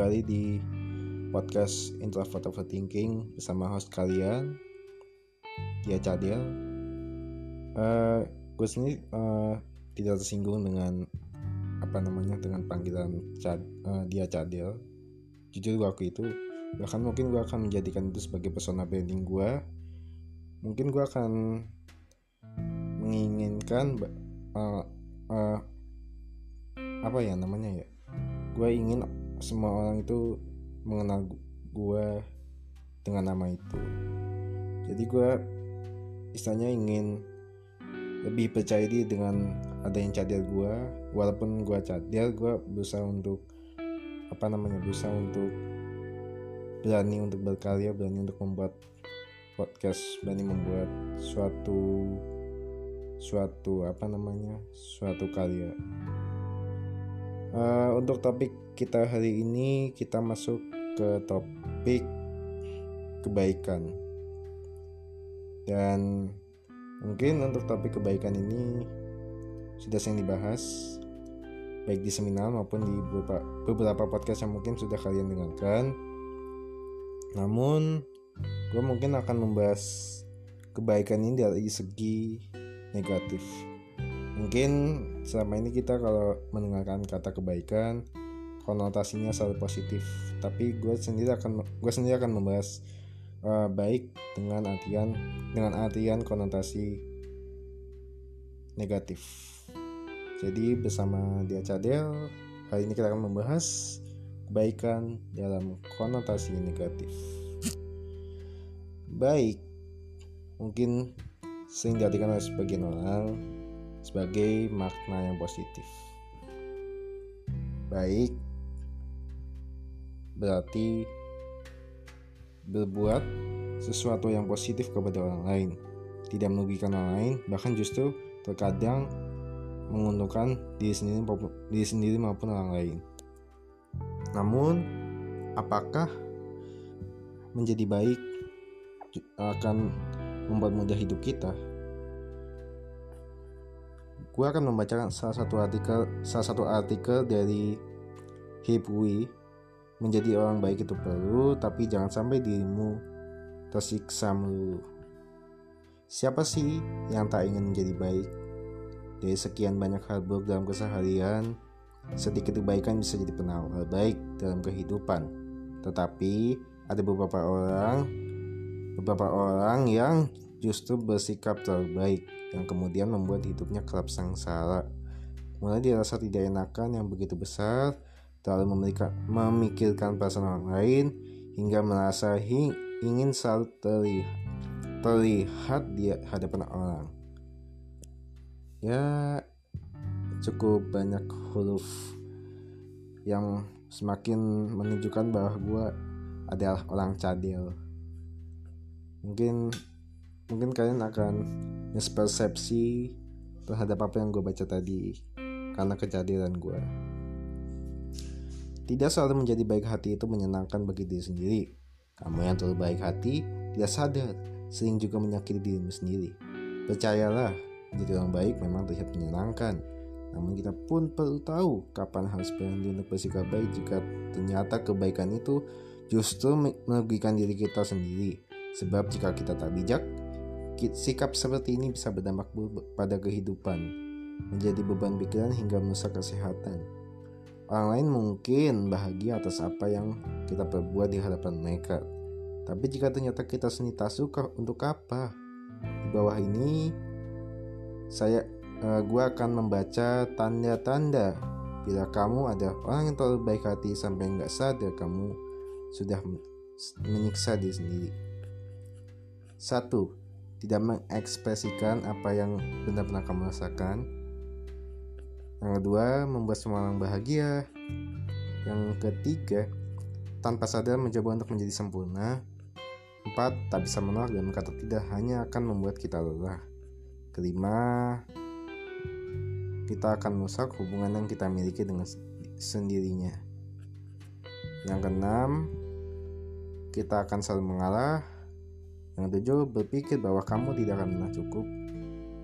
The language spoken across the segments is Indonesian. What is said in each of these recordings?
kembali di podcast Introvert Overthinking bersama host kalian Dia Cadel uh, Gue sendiri uh, tidak tersinggung dengan apa namanya dengan panggilan Cad, uh, Dia Cadel Jujur waktu itu bahkan mungkin gue akan menjadikan itu sebagai persona branding gue Mungkin gue akan menginginkan uh, uh, apa ya namanya ya? Gue ingin semua orang itu mengenal gue dengan nama itu. Jadi gue istilahnya ingin lebih percaya diri dengan ada yang cadel gue walaupun gue cadel gue berusaha untuk apa namanya berusaha untuk berani untuk berkarya berani untuk membuat podcast berani membuat suatu suatu apa namanya suatu karya uh, untuk topik kita hari ini kita masuk ke topik kebaikan. Dan mungkin untuk topik kebaikan ini sudah sering dibahas baik di seminar maupun di beberapa, beberapa podcast yang mungkin sudah kalian dengarkan. Namun gue mungkin akan membahas kebaikan ini dari segi negatif mungkin selama ini kita kalau mendengarkan kata kebaikan konotasinya selalu positif. Tapi gue sendiri akan gue sendiri akan membahas uh, baik dengan artian dengan artian konotasi negatif. Jadi bersama dia Cadel hari ini kita akan membahas kebaikan dalam konotasi negatif. Baik mungkin sering diartikan oleh sebagian orang sebagai makna yang positif. Baik berarti berbuat sesuatu yang positif kepada orang lain, tidak merugikan orang lain, bahkan justru terkadang menguntungkan diri sendiri diri sendiri maupun orang lain. Namun, apakah menjadi baik akan membuat mudah hidup kita? Gue akan membacakan salah satu artikel salah satu artikel dari Hipwi menjadi orang baik itu perlu tapi jangan sampai dirimu tersiksa melulu. Siapa sih yang tak ingin menjadi baik? Dari sekian banyak hal buruk dalam keseharian sedikit kebaikan bisa jadi penawar baik dalam kehidupan. Tetapi ada beberapa orang beberapa orang yang justru bersikap terlalu baik yang kemudian membuat hidupnya kerap sangsara. Mulai dirasa tidak enakan yang begitu besar, terlalu memikirkan perasaan orang lain, hingga merasa ingin selalu terlihat, terlihat di hadapan orang. Ya, cukup banyak huruf yang semakin menunjukkan bahwa gue adalah orang cadel. Mungkin mungkin kalian akan mispersepsi terhadap apa yang gue baca tadi karena kejadian gue. Tidak selalu menjadi baik hati itu menyenangkan bagi diri sendiri. Kamu yang terlalu baik hati tidak sadar, sering juga menyakiti dirimu sendiri. Percayalah, jadi orang baik memang terlihat menyenangkan. Namun kita pun perlu tahu kapan harus berhenti untuk bersikap baik jika ternyata kebaikan itu justru merugikan diri kita sendiri. Sebab jika kita tak bijak, Sikap seperti ini bisa berdampak pada kehidupan, menjadi beban pikiran hingga merusak kesehatan. Orang lain mungkin bahagia atas apa yang kita perbuat di hadapan mereka. Tapi jika ternyata kita sendiri tak suka, untuk apa? Di bawah ini, saya uh, gua akan membaca tanda-tanda bila kamu ada orang yang terlalu baik hati sampai nggak sadar kamu sudah menyiksa diri sendiri. Satu, tidak mengekspresikan apa yang benar-benar kamu rasakan. Yang kedua, membuat semua orang bahagia. Yang ketiga, tanpa sadar mencoba untuk menjadi sempurna. Empat, tak bisa menolak dan berkata tidak hanya akan membuat kita lelah. Kelima, kita akan merusak hubungan yang kita miliki dengan sendirinya. Yang keenam, kita akan selalu mengalah yang tujuh, berpikir bahwa kamu tidak akan pernah cukup.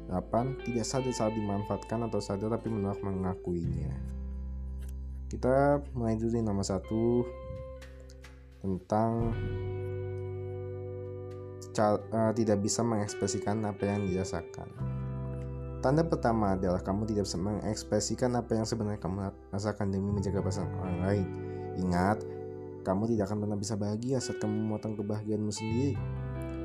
Delapan, tidak sadar saat dimanfaatkan atau sadar tapi menolak mengakuinya. Kita dulu nomor satu, tentang uh, tidak bisa mengekspresikan apa yang dirasakan. Tanda pertama adalah kamu tidak bisa mengekspresikan apa yang sebenarnya kamu rasakan demi menjaga perasaan orang lain. Ingat, kamu tidak akan pernah bisa bahagia saat kamu memotong kebahagiaanmu sendiri.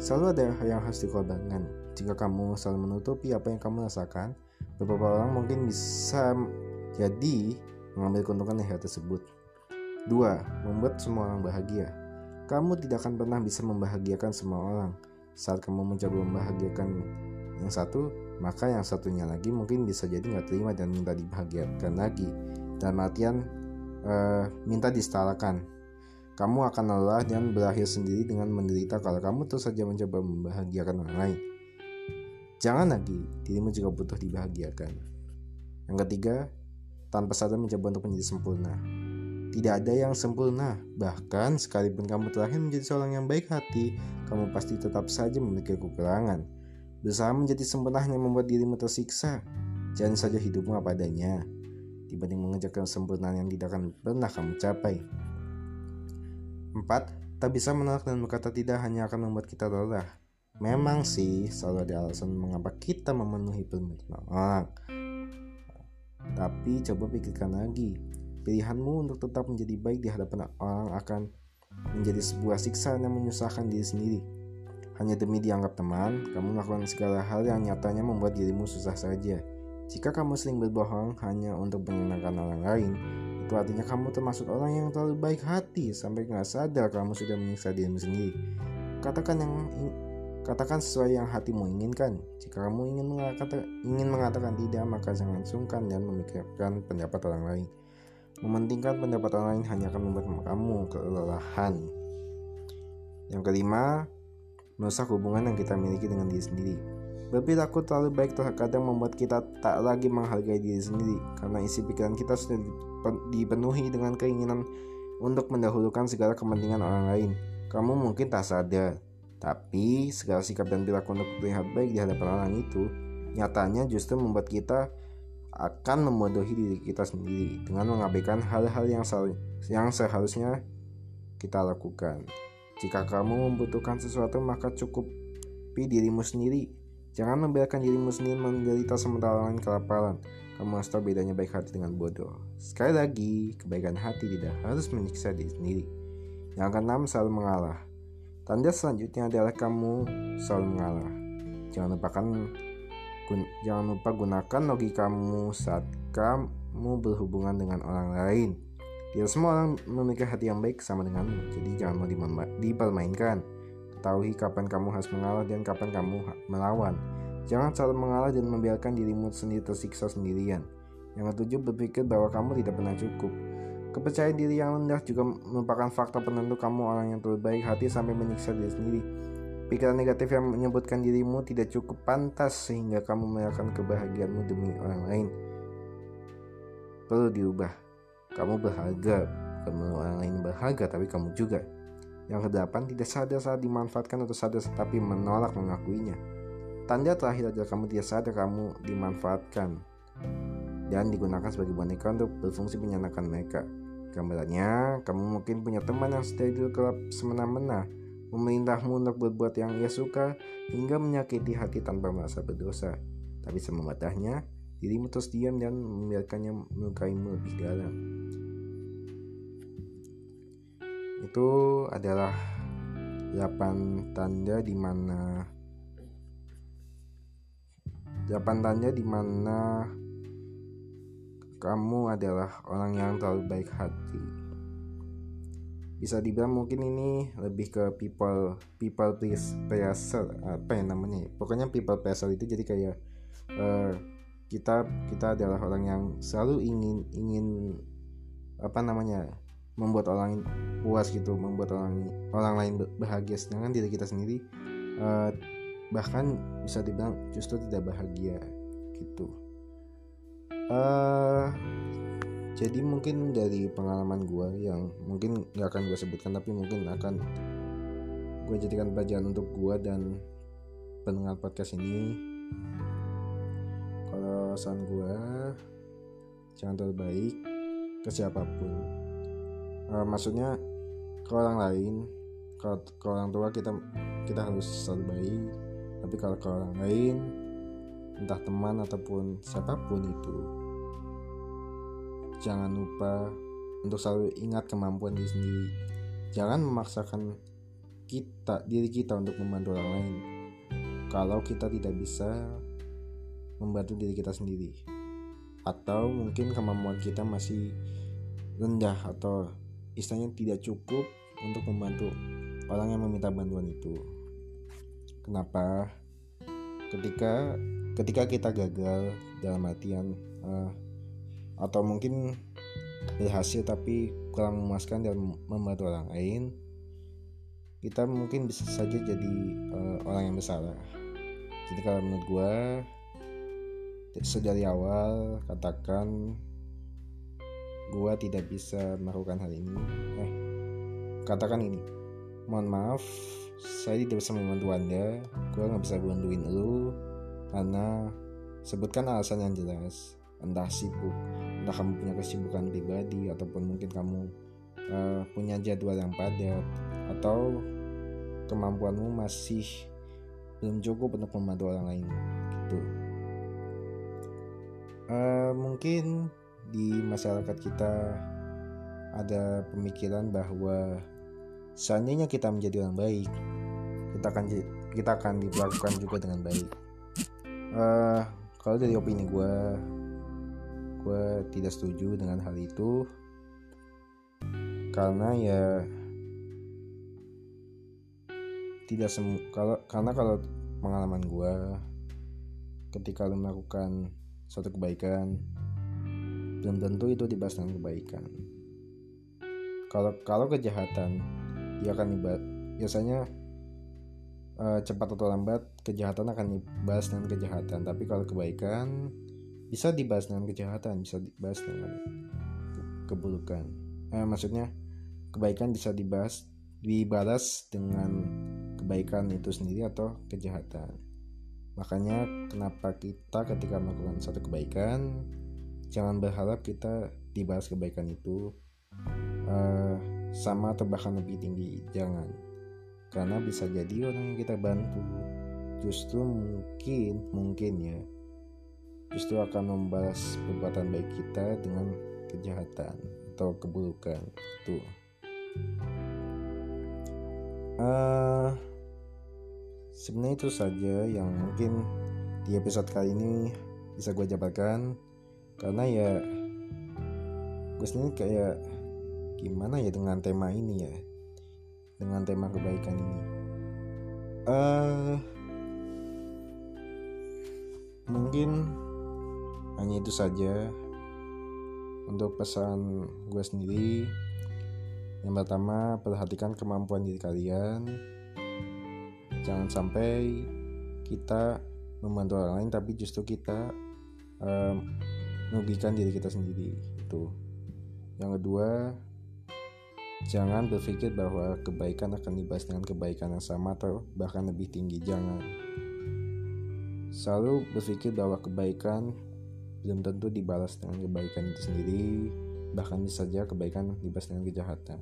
Selalu ada yang harus dikorbankan. Jika kamu selalu menutupi apa yang kamu rasakan, beberapa orang mungkin bisa jadi mengambil keuntungan dari hal tersebut. Dua, Membuat semua orang bahagia. Kamu tidak akan pernah bisa membahagiakan semua orang. Saat kamu mencoba membahagiakan yang satu, maka yang satunya lagi mungkin bisa jadi nggak terima dan minta dibahagiakan lagi. Dan artian uh, minta disetarakan. Kamu akan lelah dan berakhir sendiri dengan menderita kalau kamu terus saja mencoba membahagiakan orang lain. Jangan lagi, dirimu juga butuh dibahagiakan. Yang ketiga, tanpa sadar mencoba untuk menjadi sempurna. Tidak ada yang sempurna, bahkan sekalipun kamu terakhir menjadi seorang yang baik hati, kamu pasti tetap saja memiliki kekurangan. Berusaha menjadi sempurna hanya membuat dirimu tersiksa. Jangan saja hidupmu apa adanya, dibanding mengejar kesempurnaan yang tidak akan pernah kamu capai. 4. Tak bisa menolak dan berkata tidak hanya akan membuat kita lelah. Memang sih selalu ada alasan mengapa kita memenuhi permintaan orang. Tapi coba pikirkan lagi, Pilihanmu untuk tetap menjadi baik di hadapan orang akan menjadi sebuah siksa yang menyusahkan diri sendiri. Hanya demi dianggap teman, kamu melakukan segala hal yang nyatanya membuat dirimu susah saja. Jika kamu sering berbohong hanya untuk menyenangkan orang lain, itu artinya kamu termasuk orang yang terlalu baik hati sampai nggak sadar kamu sudah menyiksa dirimu sendiri. Katakan yang katakan sesuai yang hatimu inginkan. Jika kamu ingin mengatakan, ingin mengatakan tidak, maka jangan sungkan dan memikirkan pendapat orang lain. Mementingkan pendapat orang lain hanya akan membuat kamu kelelahan. Yang kelima, merusak hubungan yang kita miliki dengan diri sendiri. Berperilaku terlalu baik terkadang membuat kita tak lagi menghargai diri sendiri karena isi pikiran kita sudah dipenuhi dengan keinginan untuk mendahulukan segala kepentingan orang lain. Kamu mungkin tak sadar, tapi segala sikap dan perilaku untuk terlihat baik di hadapan orang itu nyatanya justru membuat kita akan membodohi diri kita sendiri dengan mengabaikan hal-hal yang, yang seharusnya kita lakukan. Jika kamu membutuhkan sesuatu, maka cukupi dirimu sendiri. Jangan membiarkan dirimu sendiri menderita sementara lain kelaparan. Kamu harus tahu bedanya baik hati dengan bodoh. Sekali lagi, kebaikan hati tidak harus menyiksa diri sendiri. Yang keenam, selalu mengalah. Tanda selanjutnya adalah kamu selalu mengalah. Jangan lupakan jangan lupa gunakan logikamu saat kamu berhubungan dengan orang lain. Tidak semua orang memiliki hati yang baik sama denganmu, jadi jangan mau dipermainkan. Ketahui kapan kamu harus mengalah dan kapan kamu melawan. Jangan selalu mengalah dan membiarkan dirimu sendiri tersiksa sendirian. Yang ketujuh, berpikir bahwa kamu tidak pernah cukup. Kepercayaan diri yang rendah juga merupakan faktor penentu kamu orang yang terbaik hati sampai menyiksa diri sendiri. Pikiran negatif yang menyebutkan dirimu tidak cukup pantas sehingga kamu melakukan kebahagiaanmu demi orang lain. Perlu diubah. Kamu berharga, bukan orang lain berharga, tapi kamu juga. Yang kedelapan, tidak sadar saat dimanfaatkan atau sadar tapi menolak mengakuinya. Tanda terakhir adalah kamu tidak sadar kamu dimanfaatkan dan digunakan sebagai boneka untuk berfungsi menyenangkan mereka. Gambarannya, kamu mungkin punya teman yang setia gelap semena-mena, memerintahmu untuk berbuat yang ia suka hingga menyakiti hati tanpa merasa berdosa. Tapi semematahnya, dirimu terus diam dan membiarkannya melukaimu lebih dalam. Itu adalah 8 tanda di mana 8 tanda di mana kamu adalah orang yang terlalu baik hati. Bisa dibilang mungkin ini lebih ke people people please pleaser apa ya namanya pokoknya people pleaser itu jadi kayak uh, kita kita adalah orang yang selalu ingin ingin apa namanya membuat orang puas gitu membuat orang orang lain bahagia. Sedangkan diri kita sendiri uh, bahkan bisa dibilang justru tidak bahagia gitu. Uh, jadi mungkin dari pengalaman gue yang mungkin gak akan gue sebutkan tapi mungkin akan gue jadikan pelajaran untuk gue dan pendengar podcast ini. Kalau saran gue jangan terlalu baik ke siapa pun uh, maksudnya ke orang lain kalau ke orang tua kita kita harus selalu baik. Tapi kalau ke orang lain entah teman ataupun siapa pun itu jangan lupa untuk selalu ingat kemampuan diri sendiri. Jangan memaksakan kita diri kita untuk membantu orang lain. Kalau kita tidak bisa membantu diri kita sendiri. Atau mungkin kemampuan kita masih rendah atau istilahnya tidak cukup untuk membantu orang yang meminta bantuan itu. Kenapa? Ketika ketika kita gagal dalam artian uh, atau mungkin berhasil tapi kurang memuaskan dalam membantu orang lain, kita mungkin bisa saja jadi uh, orang yang bersalah. Jadi kalau menurut gue sedari awal katakan gue tidak bisa melakukan hal ini. Eh katakan ini mohon maaf saya tidak bisa membantu anda. Gue nggak bisa bantuin lu karena sebutkan alasan yang jelas. Entah sibuk entah kamu punya kesibukan pribadi ataupun mungkin kamu uh, punya jadwal yang padat atau kemampuanmu masih belum cukup untuk membantu orang lain gitu. Uh, mungkin di masyarakat kita ada pemikiran bahwa seandainya kita menjadi orang baik kita akan kita akan diperlakukan juga dengan baik. Uh, kalau dari opini gue gue tidak setuju dengan hal itu karena ya tidak semu kalau karena kalau pengalaman gue ketika lo melakukan suatu kebaikan belum tentu itu dibahas dengan kebaikan. Kalau kalau kejahatan dia akan dibahas biasanya uh, cepat atau lambat kejahatan akan dibahas dengan kejahatan. Tapi kalau kebaikan bisa dibahas dengan kejahatan bisa dibahas dengan keburukan. Eh, maksudnya kebaikan bisa dibahas dibalas dengan kebaikan itu sendiri atau kejahatan. Makanya kenapa kita ketika melakukan satu kebaikan jangan berharap kita dibahas kebaikan itu uh, sama atau bahkan lebih tinggi jangan. Karena bisa jadi orang yang kita bantu justru mungkin mungkin ya justru akan membalas perbuatan baik kita dengan kejahatan atau keburukan tuh uh, sebenarnya itu saja yang mungkin di episode kali ini bisa gue jabarkan karena ya gue sendiri kayak gimana ya dengan tema ini ya? Dengan tema kebaikan ini. Uh, mungkin hanya itu saja. Untuk pesan gue sendiri yang pertama perhatikan kemampuan diri kalian. Jangan sampai kita membantu orang lain tapi justru kita um, merugikan diri kita sendiri itu yang kedua Jangan berpikir bahwa kebaikan akan dibahas dengan kebaikan yang sama atau bahkan lebih tinggi. Jangan. Selalu berpikir bahwa kebaikan belum tentu dibalas dengan kebaikan itu sendiri, bahkan bisa saja kebaikan dibalas dengan kejahatan.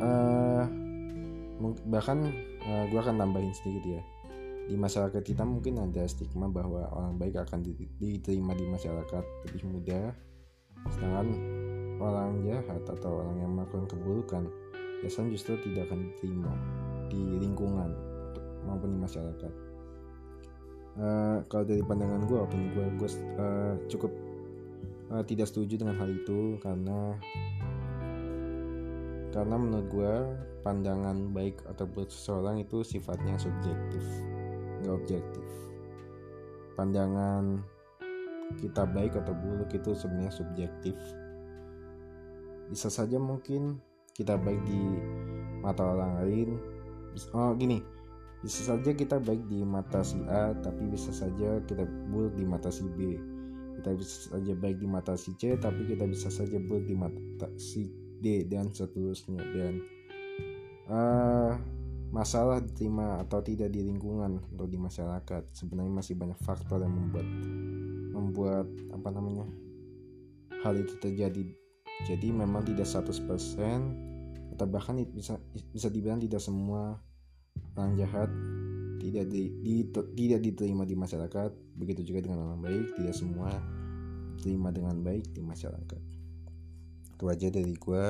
Uh, bahkan uh, eh, gue akan tambahin sedikit ya. Di masyarakat kita mungkin ada stigma bahwa orang baik akan diterima di masyarakat lebih mudah, sedangkan orang jahat atau orang yang melakukan keburukan biasanya justru tidak akan diterima di lingkungan maupun di masyarakat. Uh, kalau dari pandangan gue, opini gue, gue uh, cukup uh, tidak setuju dengan hal itu karena karena menurut gue pandangan baik atau buruk seseorang itu sifatnya subjektif, nggak objektif. Pandangan kita baik atau buruk itu sebenarnya subjektif. Bisa saja mungkin kita baik di mata orang lain. Oh gini bisa saja kita baik di mata si A tapi bisa saja kita buruk di mata si B. Kita bisa saja baik di mata si C tapi kita bisa saja buruk di mata si D dan seterusnya dan uh, masalah diterima atau tidak di lingkungan atau di masyarakat. Sebenarnya masih banyak faktor yang membuat membuat apa namanya hal itu terjadi. Jadi memang tidak 100% atau bahkan bisa bisa dibilang tidak semua orang jahat tidak di, di, tidak diterima di masyarakat. Begitu juga dengan orang baik tidak semua diterima dengan baik di masyarakat. Itu aja dari gue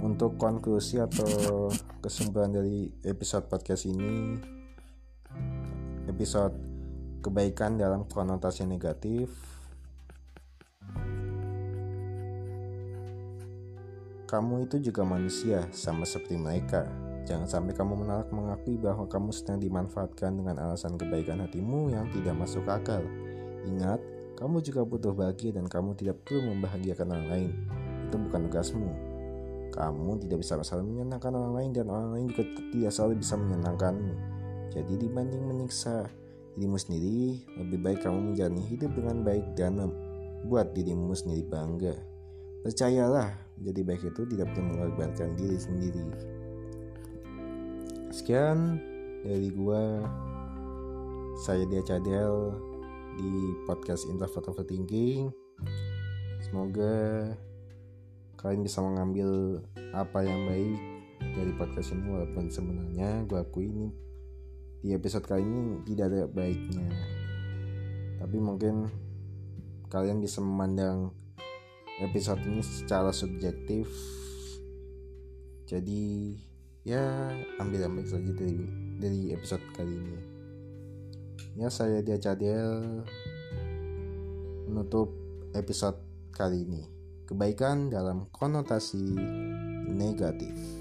untuk konklusi atau kesimpulan dari episode podcast ini episode kebaikan dalam konotasi negatif. Kamu itu juga manusia sama seperti mereka. Jangan sampai kamu menolak mengakui bahwa kamu sedang dimanfaatkan dengan alasan kebaikan hatimu yang tidak masuk akal. Ingat kamu juga butuh bahagia dan kamu tidak perlu membahagiakan orang lain. Itu bukan tugasmu kamu tidak bisa selalu menyenangkan orang lain dan orang lain juga tidak selalu bisa menyenangkanmu jadi dibanding menyiksa dirimu sendiri, lebih baik kamu menjalani hidup dengan baik dan membuat dirimu sendiri bangga. Percayalah, menjadi baik itu tidak perlu mengorbankan diri sendiri. Sekian dari gua saya Dia Cadel di podcast Introvert Overthinking. Semoga kalian bisa mengambil apa yang baik dari podcast ini walaupun sebenarnya gue akui ini di episode kali ini tidak ada baiknya. Tapi mungkin kalian bisa memandang episode ini secara subjektif. Jadi ya ambil ambil saja dari dari episode kali ini. Ya saya dia Cadel. Menutup episode kali ini kebaikan dalam konotasi negatif